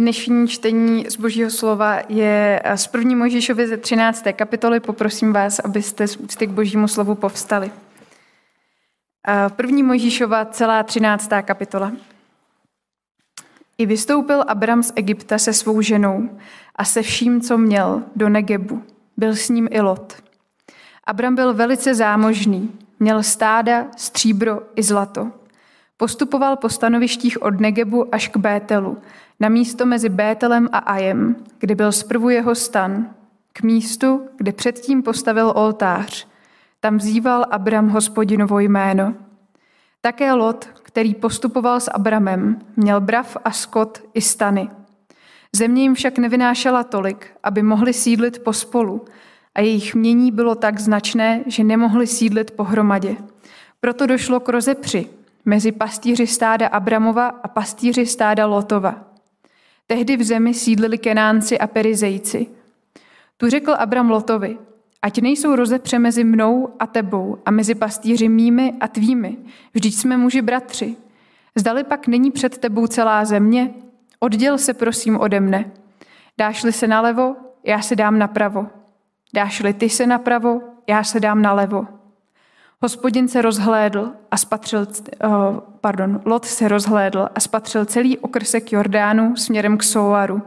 Dnešní čtení z Božího slova je z první Mojžíšovy ze 13. kapitoly. Poprosím vás, abyste z úcty k Božímu slovu povstali. První Mojžíšova, celá 13. kapitola. I vystoupil Abram z Egypta se svou ženou a se vším, co měl, do Negebu. Byl s ním i Lot. Abram byl velice zámožný, měl stáda, stříbro i zlato. Postupoval po stanovištích od Negebu až k Bételu, na místo mezi Bételem a Ajem, kde byl zprvu jeho stan, k místu, kde předtím postavil oltář. Tam vzýval Abram hospodinovo jméno. Také Lot, který postupoval s Abramem, měl brav a skot i stany. Země jim však nevynášela tolik, aby mohli sídlit pospolu, a jejich mění bylo tak značné, že nemohli sídlit pohromadě. Proto došlo k rozepři mezi pastýři stáda Abramova a pastýři stáda Lotova. Tehdy v zemi sídlili Kenánci a Perizejci. Tu řekl Abram Lotovi, ať nejsou rozepře mezi mnou a tebou a mezi pastýři mými a tvými, vždyť jsme muži bratři. Zdali pak není před tebou celá země? Odděl se prosím ode mne. Dáš-li se nalevo, já se dám napravo. Dáš-li ty se napravo, já se dám nalevo. Hospodin se rozhlédl a spatřil, uh, pardon, Lot se rozhlédl a spatřil celý okrsek Jordánu směrem k Soaru,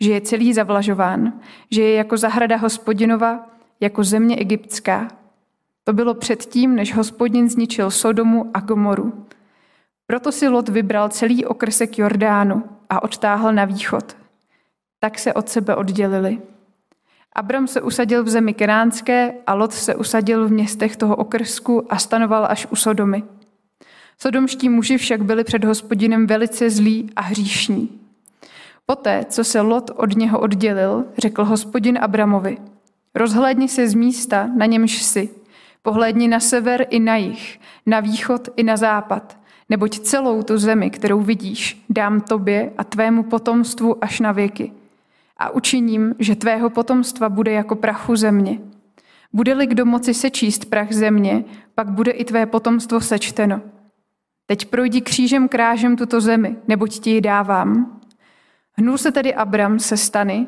že je celý zavlažován, že je jako zahrada hospodinova, jako země egyptská. To bylo předtím, než hospodin zničil Sodomu a Gomoru. Proto si Lot vybral celý okrsek Jordánu a odtáhl na východ. Tak se od sebe oddělili. Abram se usadil v zemi Kenánské a Lot se usadil v městech toho okrsku a stanoval až u Sodomy. Sodomští muži však byli před hospodinem velice zlí a hříšní. Poté, co se Lot od něho oddělil, řekl hospodin Abramovi, rozhlédni se z místa, na němž jsi, pohlédni na sever i na jih, na východ i na západ, neboť celou tu zemi, kterou vidíš, dám tobě a tvému potomstvu až na věky – a učiním, že tvého potomstva bude jako prachu země. Bude-li kdo moci sečíst prach země, pak bude i tvé potomstvo sečteno. Teď projdi křížem krážem tuto zemi, neboť ti ji dávám. Hnul se tedy Abram se stany,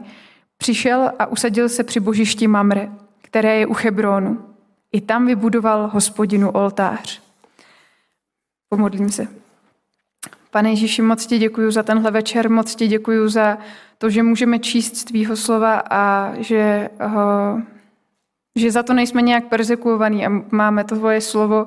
přišel a usadil se při božišti Mamre, které je u Hebronu. I tam vybudoval hospodinu oltář. Pomodlím se. Pane Ježíši, moc ti děkuji za tenhle večer, moc ti děkuji za to, že můžeme číst z tvýho slova a že, uh, že za to nejsme nějak persekuovaní a máme tvoje slovo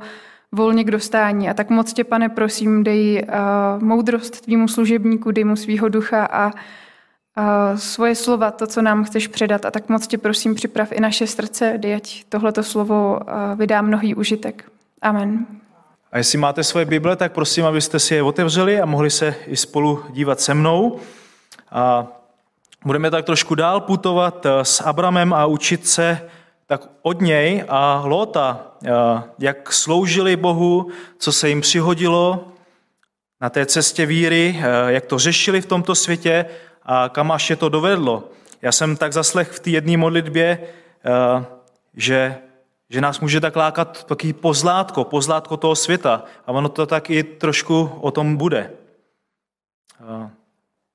volně k dostání. A tak moc tě, pane, prosím, dej uh, moudrost tvýmu služebníku, dej mu svýho ducha a uh, svoje slova, to, co nám chceš předat. A tak moc tě prosím, připrav i naše srdce, dej, ať tohleto slovo vydá mnohý užitek. Amen. A jestli máte svoje Bible, tak prosím, abyste si je otevřeli a mohli se i spolu dívat se mnou. A budeme tak trošku dál putovat eh, s Abramem a učit se tak od něj a Lota, eh, jak sloužili Bohu, co se jim přihodilo na té cestě víry, eh, jak to řešili v tomto světě a kam až je to dovedlo. Já jsem tak zaslech v té jedné modlitbě, že že nás může tak lákat taký pozlátko, pozlátko toho světa. A ono to tak i trošku o tom bude.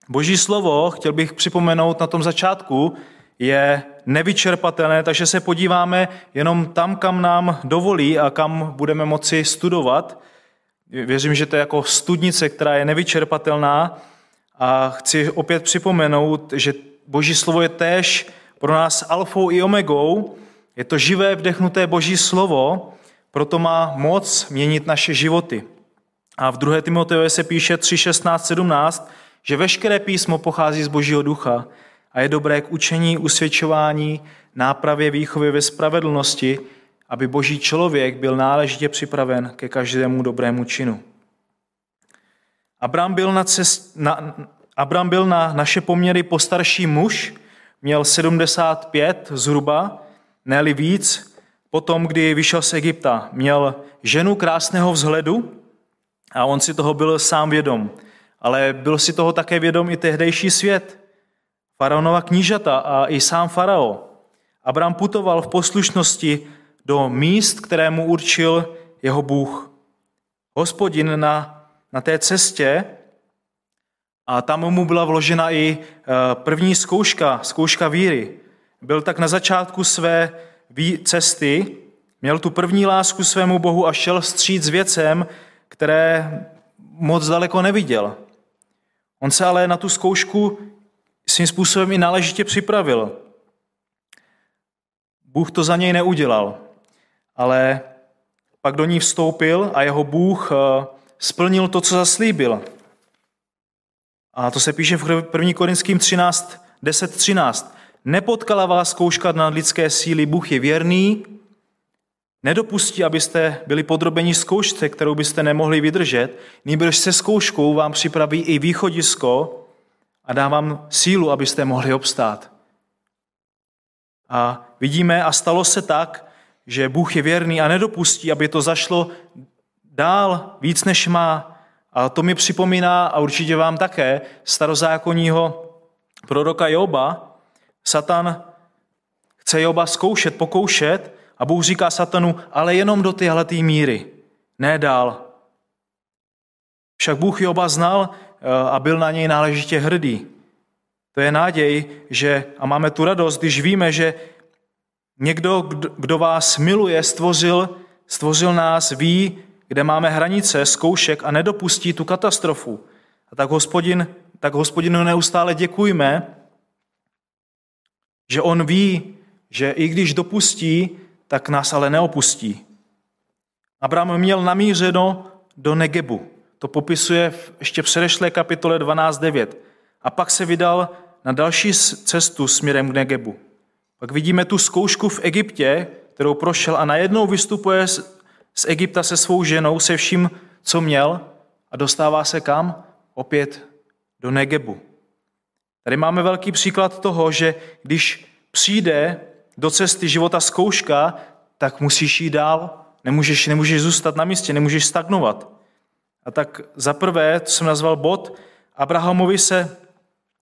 Boží slovo, chtěl bych připomenout na tom začátku, je nevyčerpatelné, takže se podíváme jenom tam, kam nám dovolí a kam budeme moci studovat. Věřím, že to je jako studnice, která je nevyčerpatelná a chci opět připomenout, že Boží slovo je též pro nás alfou i omegou, je to živé, vdechnuté Boží slovo, proto má moc měnit naše životy. A v 2. Timoteovi se píše 3, 16, 17, že veškeré písmo pochází z Božího ducha a je dobré k učení, usvědčování, nápravě, výchově ve spravedlnosti, aby boží člověk byl náležitě připraven ke každému dobrému činu. Abram byl na, cest, na, Abram byl na naše poměry postarší muž, měl 75 zhruba, ne víc, potom, kdy vyšel z Egypta, měl ženu krásného vzhledu a on si toho byl sám vědom. Ale byl si toho také vědom i tehdejší svět. Faraonova knížata a i sám farao. Abraham putoval v poslušnosti do míst, které mu určil jeho Bůh. Hospodin na, na té cestě A tam mu byla vložena i eh, první zkouška, zkouška víry. Byl tak na začátku své cesty, měl tu první lásku svému Bohu a šel stříc věcem, které moc daleko neviděl. On se ale na tu zkoušku svým způsobem i náležitě připravil. Bůh to za něj neudělal, ale pak do ní vstoupil a jeho Bůh eh, splnil to, co zaslíbil. A to se píše v 1. Korinským 13, 10, 13. Nepotkala vás zkouška na lidské síly, Bůh je věrný, nedopustí, abyste byli podrobeni zkoušce, kterou byste nemohli vydržet, nýbrž se zkouškou vám připraví i východisko a dá vám sílu, abyste mohli obstát. A vidíme, a stalo se tak, že Bůh je věrný a nedopustí, aby to zašlo dál víc, než má. A to mi připomíná, a určitě vám také, starozákonního proroka Joba. Satan chce Joba zkoušet, pokoušet a Bůh říká Satanu, ale jenom do téhle míry, ne dál. Však Bůh Joba znal eh, a byl na něj náležitě hrdý. To je náděj, že, a máme tu radost, když víme, že někdo, kdo vás miluje, stvořil, stvořil nás, ví, kde máme hranice, zkoušek a nedopustí tu katastrofu. A tak, hospodin, tak hospodinu neustále děkujme, že on ví, že i když dopustí, tak nás ale neopustí. Abraham měl namířeno do Negebu. To popisuje v ještě předešlé kapitole 12.9. A pak se vydal na další cestu směrem k Negebu. Pak vidíme tu zkoušku v Egyptě, kterou prošel a najednou vystupuje z Egypta se svou ženou, se vším, co měl a dostává se kam? Opět do Negebu. Tady máme velký příklad toho, že když přijde do cesty života zkouška, tak musíš jít dál, nemůžeš, nemůžeš zůstat na místě, nemůžeš stagnovat. A tak za prvé, to jsem nazval bod, Abrahamovi se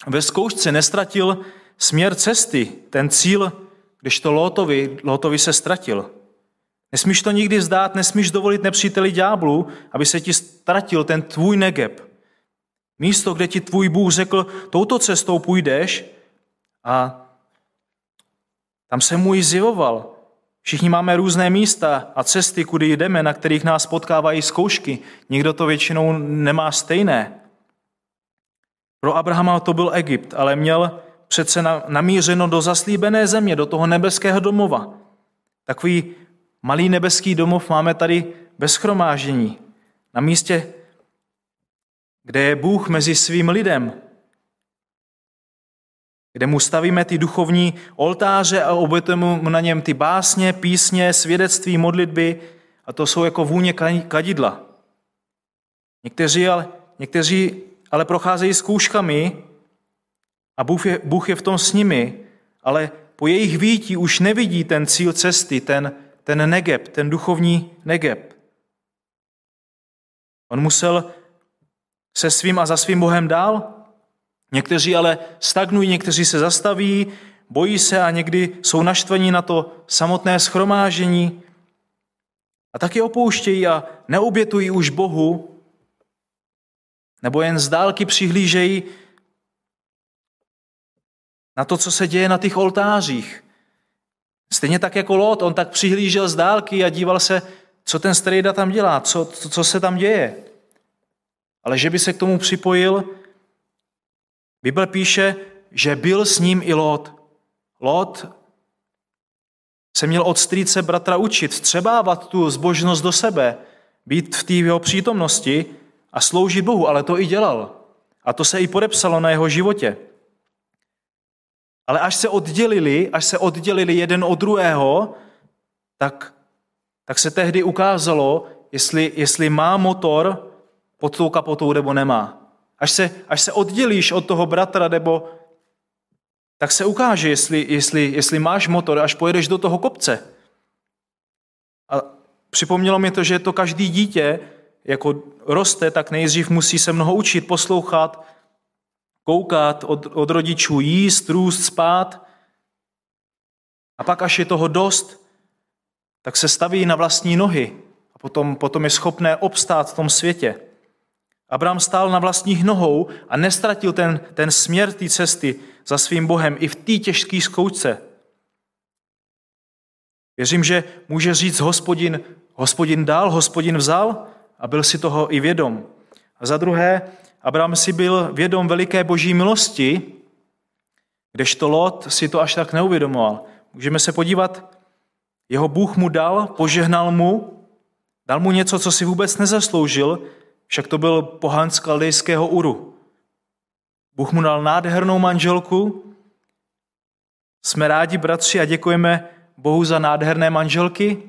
ve zkoušce nestratil směr cesty, ten cíl, když to Lótovi, Lótovi se ztratil. Nesmíš to nikdy zdát, nesmíš dovolit nepříteli ďáblu, aby se ti ztratil ten tvůj negeb. Místo, kde ti tvůj Bůh řekl, touto cestou půjdeš a tam se i zjevoval. Všichni máme různé místa a cesty, kudy jdeme, na kterých nás potkávají zkoušky. Nikdo to většinou nemá stejné. Pro Abrahama to byl Egypt, ale měl přece namířeno do zaslíbené země, do toho nebeského domova. Takový malý nebeský domov máme tady bez schromáždění. Na místě, kde je Bůh mezi svým lidem, kde mu stavíme ty duchovní oltáře a obětujeme na něm ty básně, písně, svědectví, modlitby a to jsou jako vůně kadidla. Někteří ale, někteří ale procházejí zkouškami a Bůh je, Bůh je v tom s nimi, ale po jejich vítí už nevidí ten cíl cesty, ten, ten negeb, ten duchovní negeb. On musel se svým a za svým Bohem dál. Někteří ale stagnují, někteří se zastaví, bojí se a někdy jsou naštvaní na to samotné schromážení a taky opouštějí a neobětují už Bohu, nebo jen z dálky přihlížejí na to, co se děje na těch oltářích. Stejně tak jako Lot, on tak přihlížel z dálky a díval se, co ten strejda tam dělá, co, co se tam děje. Ale že by se k tomu připojil, Bible píše, že byl s ním i Lot. Lot se měl od strýce bratra učit, střebávat tu zbožnost do sebe, být v té jeho přítomnosti a sloužit Bohu, ale to i dělal. A to se i podepsalo na jeho životě. Ale až se oddělili, až se oddělili jeden od druhého, tak, tak se tehdy ukázalo, jestli, jestli má motor pod tou kapotou nebo nemá. Až se, až se oddělíš od toho bratra, nebo tak se ukáže, jestli, jestli, jestli máš motor, až pojedeš do toho kopce. A připomnělo mi to, že to každý dítě, jako roste, tak nejdřív musí se mnoho učit, poslouchat, koukat od, od rodičů, jíst, růst, spát. A pak, až je toho dost, tak se staví na vlastní nohy a potom, potom je schopné obstát v tom světě. Abraham stál na vlastních nohou a nestratil ten, ten směr té cesty za svým Bohem i v té těžké zkoušce. Věřím, že může říct hospodin, hospodin dal, hospodin vzal a byl si toho i vědom. A za druhé, Abraham si byl vědom veliké boží milosti, kdežto Lot si to až tak neuvědomoval. Můžeme se podívat, jeho Bůh mu dal, požehnal mu, dal mu něco, co si vůbec nezasloužil, však to byl pohán z kaldejského Uru. Bůh mu dal nádhernou manželku, jsme rádi, bratři, a děkujeme Bohu za nádherné manželky.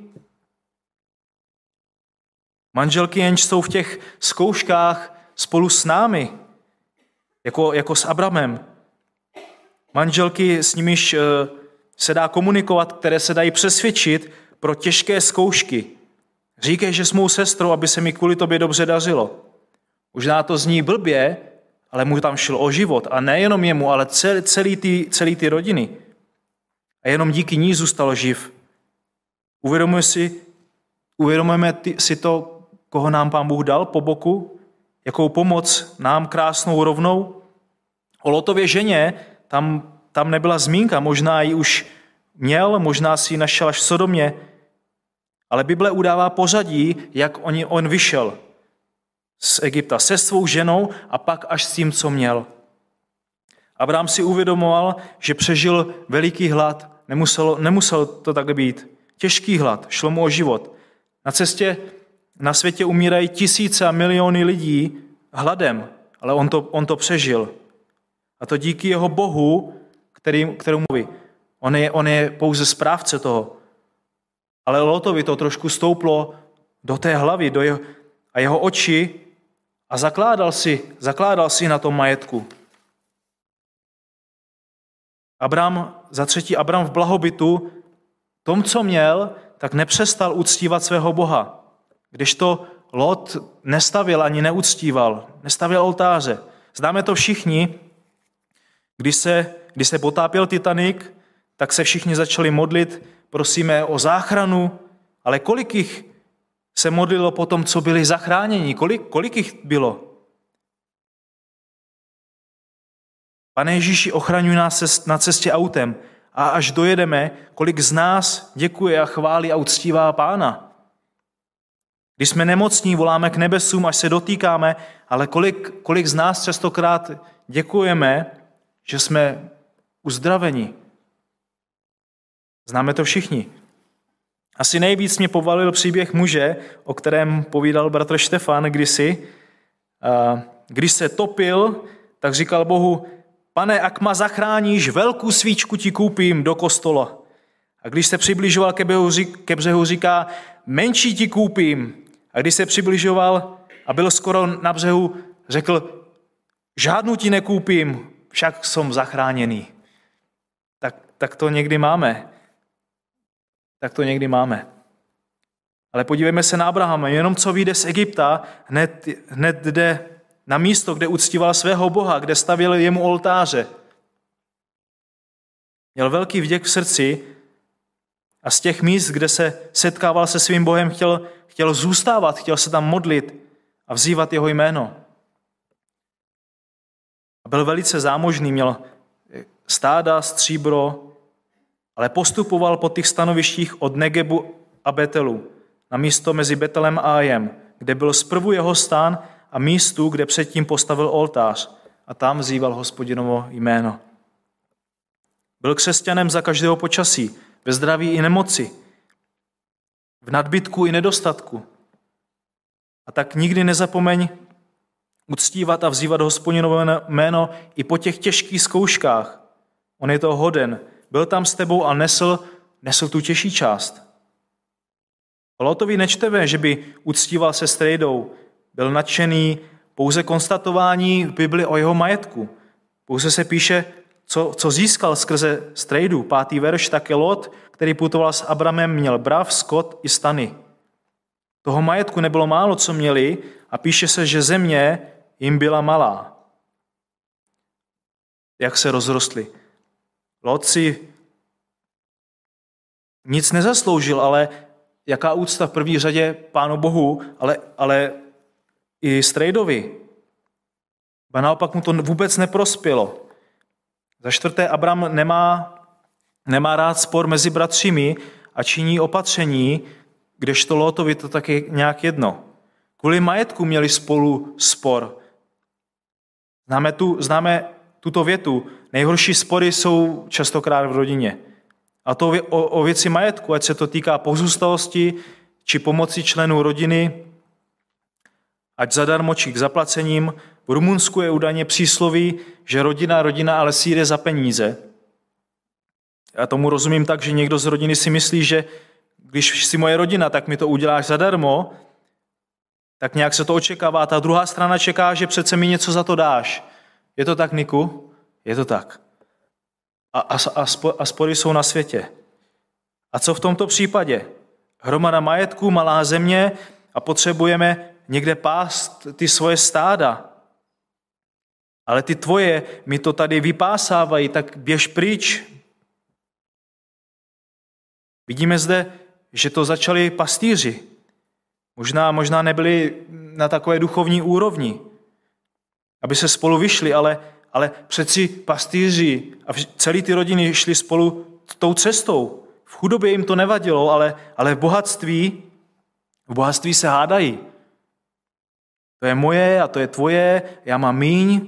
Manželky jenž jsou v těch zkouškách spolu s námi, jako, jako s Abramem. Manželky, s nimiž eh, se dá komunikovat, které se dají přesvědčit pro těžké zkoušky. Říkej, že s mou sestrou, aby se mi kvůli tobě dobře dařilo. Možná to zní blbě, ale mu tam šlo o život. A nejenom jemu, ale celý, celý, ty, celý ty rodiny. A jenom díky ní zůstal živ. Uvědomujeme si, uvědomujeme si to, koho nám pán Bůh dal po boku, jakou pomoc nám krásnou rovnou. O Lotově ženě tam, tam nebyla zmínka, možná ji už měl, možná si ji našel až v Sodomě, ale Bible udává pořadí, jak on, on vyšel z Egypta se svou ženou a pak až s tím, co měl. Abraham si uvědomoval, že přežil veliký hlad. Nemuselo, nemusel to tak být. Těžký hlad, šlo mu o život. Na cestě na světě umírají tisíce a miliony lidí hladem, ale on to, on to přežil. A to díky jeho Bohu, který, kterou mluví. On je, on je pouze správce toho. Ale Lotovi to trošku stouplo do té hlavy do jeho, a jeho oči a zakládal si, zakládal si na tom majetku. Abraham, za třetí Abraham v blahobytu, tom, co měl, tak nepřestal uctívat svého Boha. Když to Lot nestavil ani neuctíval, nestavil oltáře. Známe to všichni, když se, když se potápěl Titanic, tak se všichni začali modlit, prosíme o záchranu, ale kolik jich se modlilo po tom, co byli zachráněni? Kolik, kolik jich bylo? Pane Ježíši, ochraňuj nás na cestě autem a až dojedeme, kolik z nás děkuje a chválí a uctívá Pána. Když jsme nemocní, voláme k nebesům, až se dotýkáme, ale kolik, kolik z nás častokrát děkujeme, že jsme uzdraveni. Známe to všichni. Asi nejvíc mě povalil příběh muže, o kterém povídal bratr Štefan kdysi. Když se topil, tak říkal Bohu, pane, ak ma zachráníš, velkou svíčku ti koupím do kostola. A když se přibližoval ke břehu, říká, menší ti koupím. A když se přibližoval a byl skoro na břehu, řekl, žádnou ti nekoupím, však jsem zachráněný. Tak, tak to někdy máme tak to někdy máme. Ale podívejme se na Abrahama. Jenom co vyjde z Egypta, hned, hned jde na místo, kde uctíval svého Boha, kde stavěl jemu oltáře. Měl velký vděk v srdci a z těch míst, kde se setkával se svým Bohem, chtěl, chtěl zůstávat, chtěl se tam modlit a vzývat jeho jméno. A byl velice zámožný, měl stáda, stříbro, ale postupoval po těch stanovištích od Negebu a Betelu, na místo mezi Betelem a Ajem, kde byl zprvu jeho stán a místu, kde předtím postavil oltář a tam vzýval hospodinovo jméno. Byl křesťanem za každého počasí, ve zdraví i nemoci, v nadbytku i nedostatku. A tak nikdy nezapomeň uctívat a vzývat hospodinovo jméno i po těch těžkých zkouškách. On je to hoden, byl tam s tebou a nesl, nesl tu těžší část. Lotovi nečteme, že by uctíval se strejdou, byl nadšený pouze konstatování v Bibli o jeho majetku. Pouze se píše, co, co získal skrze strejdu. Pátý verš, také Lot, který putoval s Abramem, měl brav, skot i stany. Toho majetku nebylo málo, co měli a píše se, že země jim byla malá. Jak se rozrostly. Lot si nic nezasloužil, ale jaká úcta v první řadě Pánu Bohu, ale, ale i Strejdovi. A naopak mu to vůbec neprospělo. Za čtvrté, Abram nemá, nemá rád spor mezi bratřími a činí opatření, kdežto Lotovi to taky nějak jedno. Kvůli majetku měli spolu spor. Známe, tu, známe tuto větu. Nejhorší spory jsou častokrát v rodině. A to o, o věci majetku, ať se to týká pozůstalosti či pomoci členů rodiny, ať zadarmo či k zaplacením. V Rumunsku je údajně přísloví, že rodina, rodina, ale síde za peníze. Já tomu rozumím tak, že někdo z rodiny si myslí, že když jsi moje rodina, tak mi to uděláš zadarmo, tak nějak se to očekává. Ta druhá strana čeká, že přece mi něco za to dáš. Je to tak, Niku? Je to tak. A, a, a, a spory jsou na světě. A co v tomto případě? Hromada majetku, malá země a potřebujeme někde pást ty svoje stáda. Ale ty tvoje mi to tady vypásávají, tak běž pryč. Vidíme zde, že to začali pastýři. Možná, možná nebyli na takové duchovní úrovni, aby se spolu vyšli, ale, ale přeci pastýři a celý ty rodiny šli spolu tou cestou. V chudobě jim to nevadilo, ale, ale v bohatství, v bohatství se hádají. To je moje a to je tvoje, já mám míň.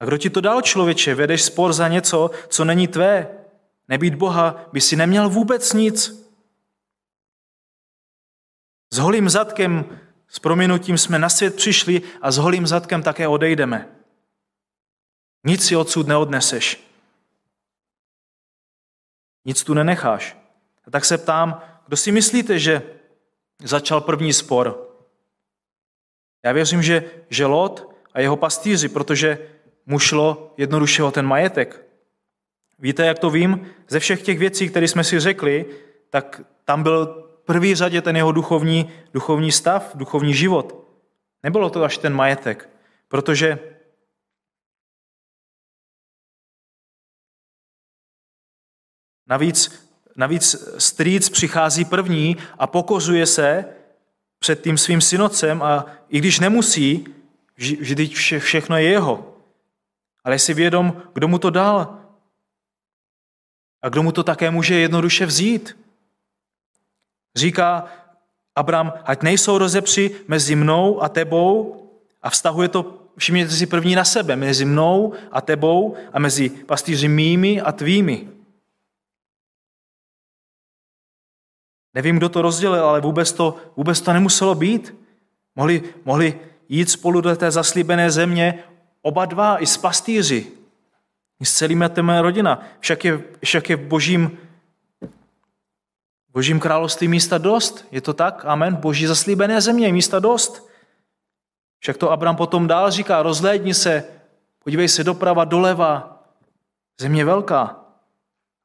A kdo ti to dal, člověče? Vedeš spor za něco, co není tvé. Nebýt Boha by si neměl vůbec nic. S holým zadkem, s prominutím jsme na svět přišli a s holým zadkem také odejdeme. Nic si odsud neodneseš. Nic tu nenecháš. A tak se ptám, kdo si myslíte, že začal první spor? Já věřím, že, že Lot a jeho pastýři, protože mu šlo jednoduše o ten majetek. Víte, jak to vím? Ze všech těch věcí, které jsme si řekli, tak tam byl první řadě ten jeho duchovní, duchovní stav, duchovní život. Nebylo to až ten majetek, protože navíc, navíc strýc přichází první a pokozuje se před tím svým synocem a i když nemusí, vždyť vše, všechno je jeho. Ale si vědom, kdo mu to dal a kdo mu to také může jednoduše vzít. Říká Abram, ať nejsou rozepři mezi mnou a tebou a vztahuje to, všimněte si první na sebe, mezi mnou a tebou a mezi pastýři mými a tvými. Nevím, kdo to rozdělil, ale vůbec to, vůbec to nemuselo být. Mohli, mohli jít spolu do té zaslíbené země oba dva i s pastýři. I s celým mé rodina. Však je, však je v božím, božím království místa dost. Je to tak? Amen. Boží zaslíbené země je místa dost. Však to Abram potom dál říká, rozhlédni se, podívej se doprava, doleva. Země velká.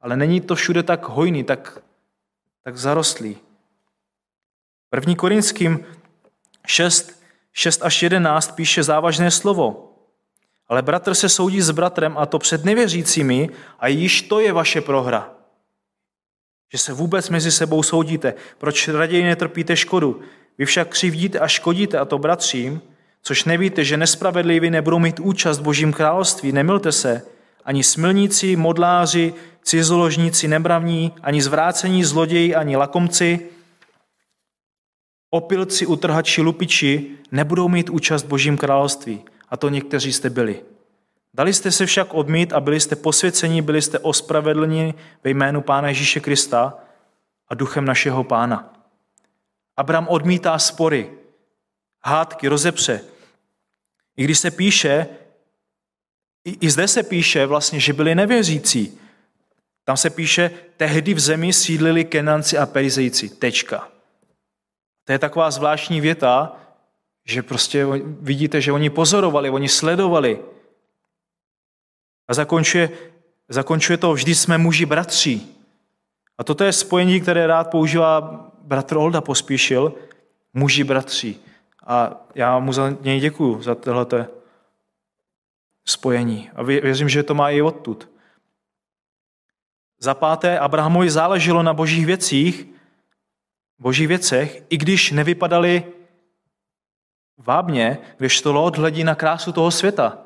Ale není to všude tak hojný, tak tak zarostlý. První Korinským 6, 6 až 11 píše závažné slovo. Ale bratr se soudí s bratrem a to před nevěřícími a již to je vaše prohra. Že se vůbec mezi sebou soudíte. Proč raději netrpíte škodu? Vy však křivdíte a škodíte a to bratřím, což nevíte, že nespravedliví nebudou mít účast v božím království. Nemilte se, ani smilníci, modláři, cizoložníci, nebravní, ani zvrácení zloději, ani lakomci, opilci, utrhači, lupiči nebudou mít účast v Božím království. A to někteří jste byli. Dali jste se však odmít a byli jste posvěceni, byli jste ospravedlněni ve jménu Pána Ježíše Krista a duchem našeho Pána. Abram odmítá spory, hádky, rozepře. I když se píše, i, i zde se píše vlastně, že byli nevěřící, tam se píše, tehdy v zemi sídlili Kenanci a Perizejci. Tečka. To je taková zvláštní věta, že prostě vidíte, že oni pozorovali, oni sledovali. A zakončuje, zakončuje to, vždy jsme muži bratří. A toto je spojení, které rád používá bratr Olda Pospíšil, muži bratří. A já mu za něj děkuju, za tohleto spojení. A věřím, že to má i odtud. Za páté, Abrahamovi záleželo na božích věcích, božích věcech, i když nevypadaly vábně, když to Lot hledí na krásu toho světa.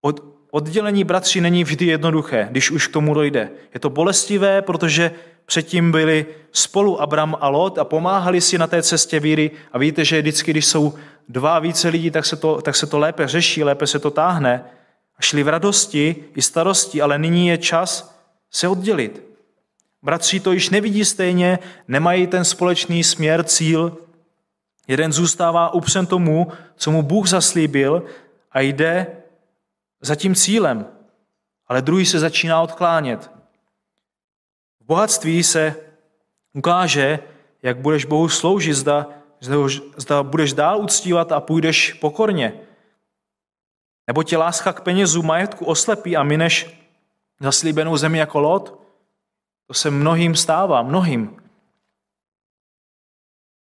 Od, oddělení bratři není vždy jednoduché, když už k tomu dojde. Je to bolestivé, protože předtím byli spolu Abram a Lot a pomáhali si na té cestě víry a víte, že vždycky, když jsou dva a více lidí, tak se, to, tak se to lépe řeší, lépe se to táhne. A šli v radosti i starosti, ale nyní je čas se oddělit. Bratři to již nevidí stejně, nemají ten společný směr, cíl. Jeden zůstává upřen tomu, co mu Bůh zaslíbil a jde za tím cílem, ale druhý se začíná odklánět. V bohatství se ukáže, jak budeš Bohu sloužit, zda, zda, budeš dál uctívat a půjdeš pokorně. Nebo tě láska k penězu, majetku oslepí a mineš zaslíbenou zemi jako Lot? To se mnohým stává, mnohým.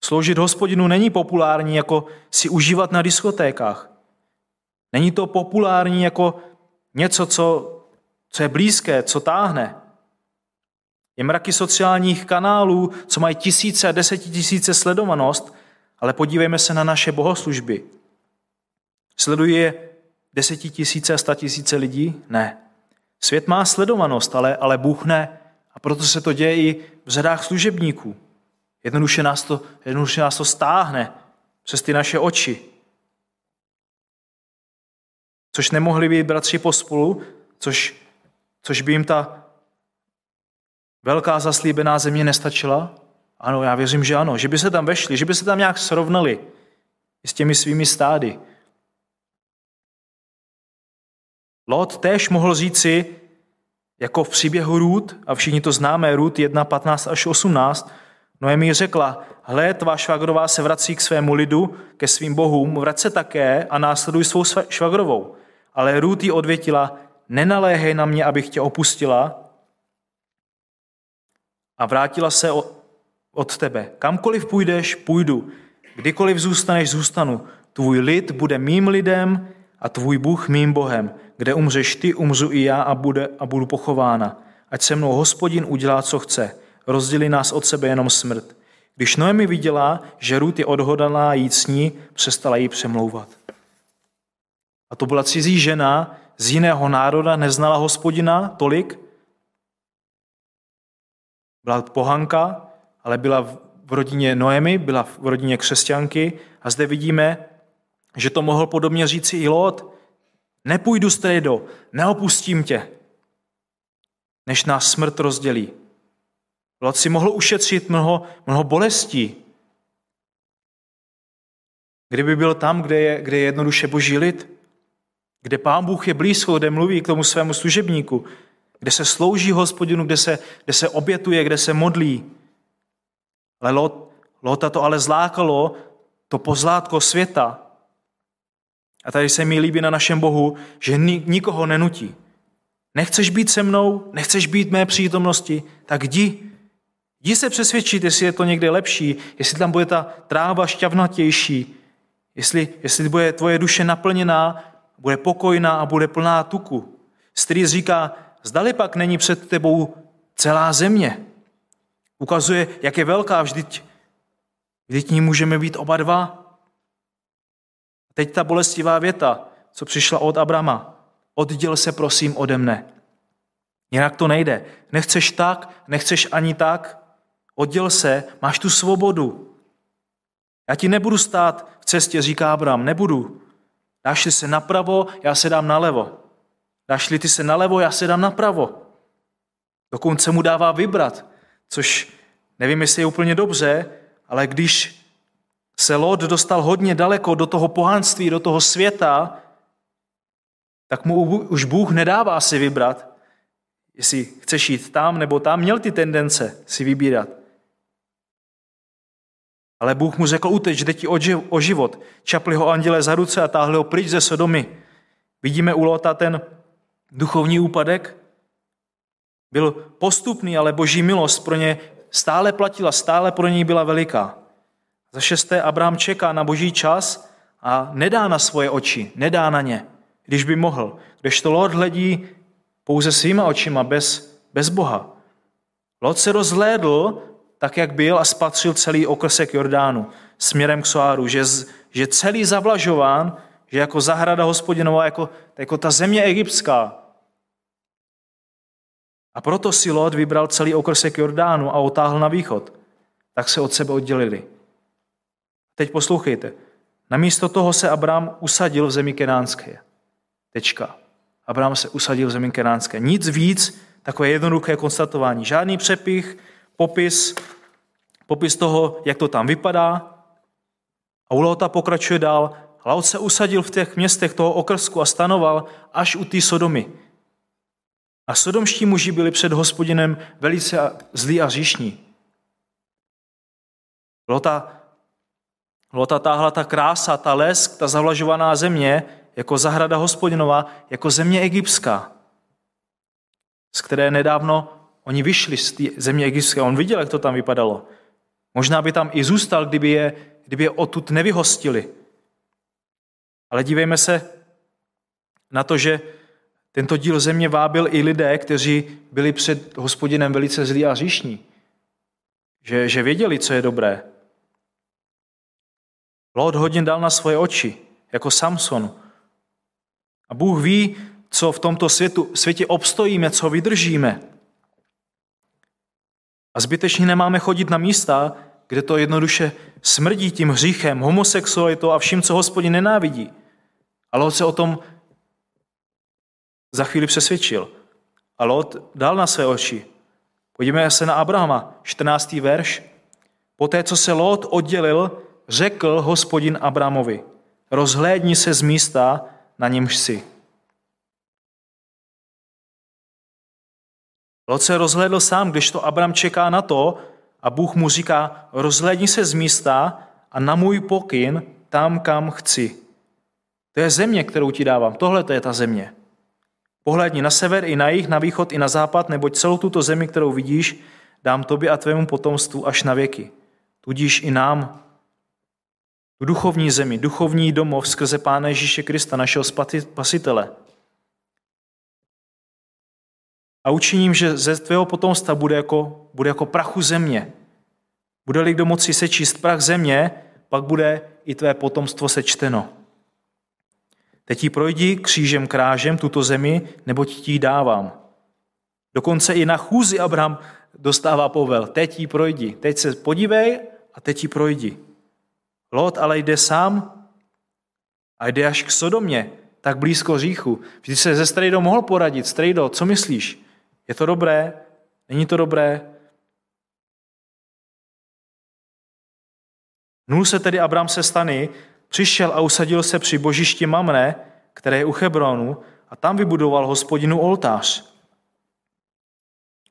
Sloužit hospodinu není populární jako si užívat na diskotékách. Není to populární jako něco, co, co je blízké, co táhne. Je mraky sociálních kanálů, co mají tisíce a desetitisíce sledovanost, ale podívejme se na naše bohoslužby. Sledují je desetitisíce a statisíce lidí? Ne. Svět má sledovanost, ale, ale Bůh ne. A proto se to děje i v řadách služebníků. Jednoduše nás to, jednoduše nás to stáhne přes ty naše oči. Což nemohli být bratři pospolu, což, což by jim ta velká zaslíbená země nestačila? Ano, já věřím, že ano. Že by se tam vešli, že by se tam nějak srovnali s těmi svými stády. Lot též mohl říci, jako v příběhu Růd, a všichni to známe, Růd 1, 15 až 18, Noemi řekla, hle, tvá švagrová se vrací k svému lidu, ke svým bohům, vrať se také a následuj svou švagrovou. Ale Růd jí odvětila, nenaléhej na mě, abych tě opustila a vrátila se od tebe. Kamkoliv půjdeš, půjdu. Kdykoliv zůstaneš, zůstanu. Tvůj lid bude mým lidem a tvůj Bůh mým Bohem. Kde umřeš ty, umřu i já a, bude, a budu pochována. Ať se mnou hospodin udělá, co chce. Rozdělí nás od sebe jenom smrt. Když Noemi viděla, že Ruth je odhodaná jít s ní, přestala jí přemlouvat. A to byla cizí žena z jiného národa, neznala hospodina tolik. Byla pohanka, ale byla v rodině Noemi, byla v rodině křesťanky a zde vidíme, že to mohl podobně říci i Lot. Nepůjdu strejdo, neopustím tě, než nás smrt rozdělí. Lot si mohl ušetřit mnoho, mnoho bolestí. Kdyby byl tam, kde je, kde je jednoduše boží lid, kde pán Bůh je blízko, kde mluví k tomu svému služebníku, kde se slouží hospodinu, kde se, kde se obětuje, kde se modlí. Ale Lot, Lota to ale zlákalo, to pozlátko světa, a tady se mi líbí na našem Bohu, že nikoho nenutí. Nechceš být se mnou, nechceš být mé přítomnosti, tak jdi. Jdi se přesvědčit, jestli je to někde lepší, jestli tam bude ta tráva šťavnatější, jestli, jestli bude tvoje duše naplněná, bude pokojná a bude plná tuku. Strý říká, zdali pak není před tebou celá země. Ukazuje, jak je velká, vždyť, vždyť ní můžeme být oba dva. Teď ta bolestivá věta, co přišla od Abrama. Odděl se prosím ode mne. Jinak to nejde. Nechceš tak, nechceš ani tak. Odděl se, máš tu svobodu. Já ti nebudu stát v cestě, říká Abraham, nebudu. Dáš se napravo, já se dám nalevo. Dáš-li ty se nalevo, já se dám napravo. Dokonce mu dává vybrat, což nevím, jestli je úplně dobře, ale když se Lot dostal hodně daleko do toho pohanství, do toho světa, tak mu už Bůh nedává si vybrat, jestli chceš jít tam nebo tam, měl ty tendence si vybírat. Ale Bůh mu řekl, uteč, jde ti o život. Čapli ho anděle za ruce a táhli ho pryč ze Sodomy. Vidíme u Lota ten duchovní úpadek. Byl postupný, ale boží milost pro ně stále platila, stále pro něj byla veliká. Za šesté, Abraham čeká na boží čas a nedá na svoje oči, nedá na ně, když by mohl. Když to Lot hledí pouze svýma očima, bez, bez Boha. Lot se rozhlédl tak, jak byl a spatřil celý okrsek Jordánu směrem k Soáru, že, že celý zavlažován, že jako zahrada hospodinová, jako, jako ta země egyptská. A proto si Lot vybral celý okrsek Jordánu a otáhl na východ. Tak se od sebe oddělili. Teď poslouchejte. Namísto toho se Abraham usadil v zemi kenánské. Tečka. Abraham se usadil v zemi kenánské. Nic víc, takové jednoduché konstatování. Žádný přepich, popis, popis toho, jak to tam vypadá. A u Lota pokračuje dál. Lot se usadil v těch městech toho okrsku a stanoval až u té Sodomy. A sodomští muži byli před hospodinem velice zlí a říšní. Lota, Lota táhla ta krása, ta lesk, ta zavlažovaná země, jako zahrada hospodinova, jako země egyptská, z které nedávno oni vyšli z té země egyptské. On viděl, jak to tam vypadalo. Možná by tam i zůstal, kdyby je, kdyby je odtud nevyhostili. Ale dívejme se na to, že tento díl země vábil i lidé, kteří byli před hospodinem velice zlí a říšní. Že, že věděli, co je dobré. Lot hodin dal na svoje oči, jako Samson. A Bůh ví, co v tomto světu, světě obstojíme, co vydržíme. A zbytečně nemáme chodit na místa, kde to jednoduše smrdí tím hříchem, homosexualitou a vším, co hospodin nenávidí. Ale on se o tom za chvíli přesvědčil. A Lot dal na své oči. Podívejme se na Abrahama, 14. verš. Poté, co se Lot oddělil, řekl hospodin Abramovi, rozhlédni se z místa, na němž si. Lot se rozhlédl sám, když to Abram čeká na to a Bůh mu říká, rozhlédni se z místa a na můj pokyn tam, kam chci. To je země, kterou ti dávám. Tohle to je ta země. Pohledni na sever i na jih, na východ i na západ, neboť celou tuto zemi, kterou vidíš, dám tobě a tvému potomstvu až na věky. Tudíž i nám, tu duchovní zemi, duchovní domov skrze Pána Ježíše Krista, našeho spasitele. A učiním, že ze tvého potomstva bude jako, bude jako prachu země. Bude-li kdo moci sečíst prach země, pak bude i tvé potomstvo sečteno. Teď ji projdi křížem krážem tuto zemi, neboť ti dávám. Dokonce i na chůzi Abraham dostává povel. Teď ji projdi. Teď se podívej a teď ji projdi. Lot ale jde sám a jde až k Sodomě, tak blízko říchu. Vždyť se ze Strejdou mohl poradit. Strejdo, co myslíš? Je to dobré? Není to dobré? Nul se tedy Abraham se stany, přišel a usadil se při božišti Mamre, které je u Hebronu, a tam vybudoval hospodinu oltář.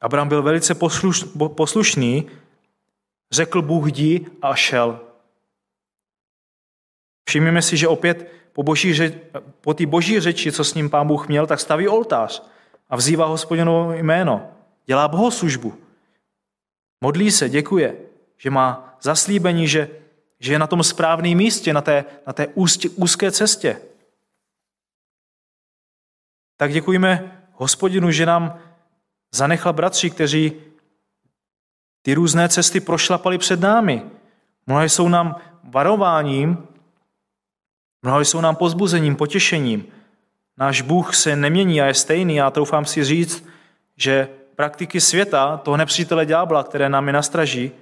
Abraham byl velice poslušný, řekl Bůh jdi a šel. Všimněme si, že opět po, boží po té boží řeči, co s ním pán Bůh měl, tak staví oltář a vzývá hospodinovo jméno. Dělá bohoslužbu. Modlí se, děkuje, že má zaslíbení, že, že je na tom správném místě, na té, na té úzké, úzké cestě. Tak děkujeme hospodinu, že nám zanechal bratři, kteří ty různé cesty prošlapali před námi. Mnohé jsou nám varováním, Mnohé jsou nám pozbuzením, potěšením. Náš Bůh se nemění a je stejný. Já troufám si říct, že praktiky světa, toho nepřítele ďábla, které nám je nastraží,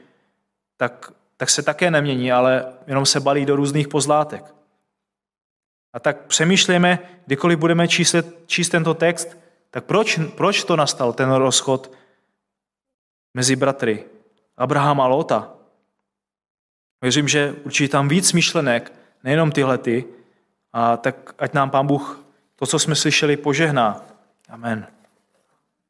tak, tak se také nemění, ale jenom se balí do různých pozlátek. A tak přemýšlejme, kdykoliv budeme číst, číst tento text, tak proč, proč to nastal, ten rozchod mezi bratry Abrahama a Lota? Věřím, že určitě tam víc myšlenek, nejenom tyhle ty, a tak ať nám Pán Bůh to, co jsme slyšeli, požehná. Amen.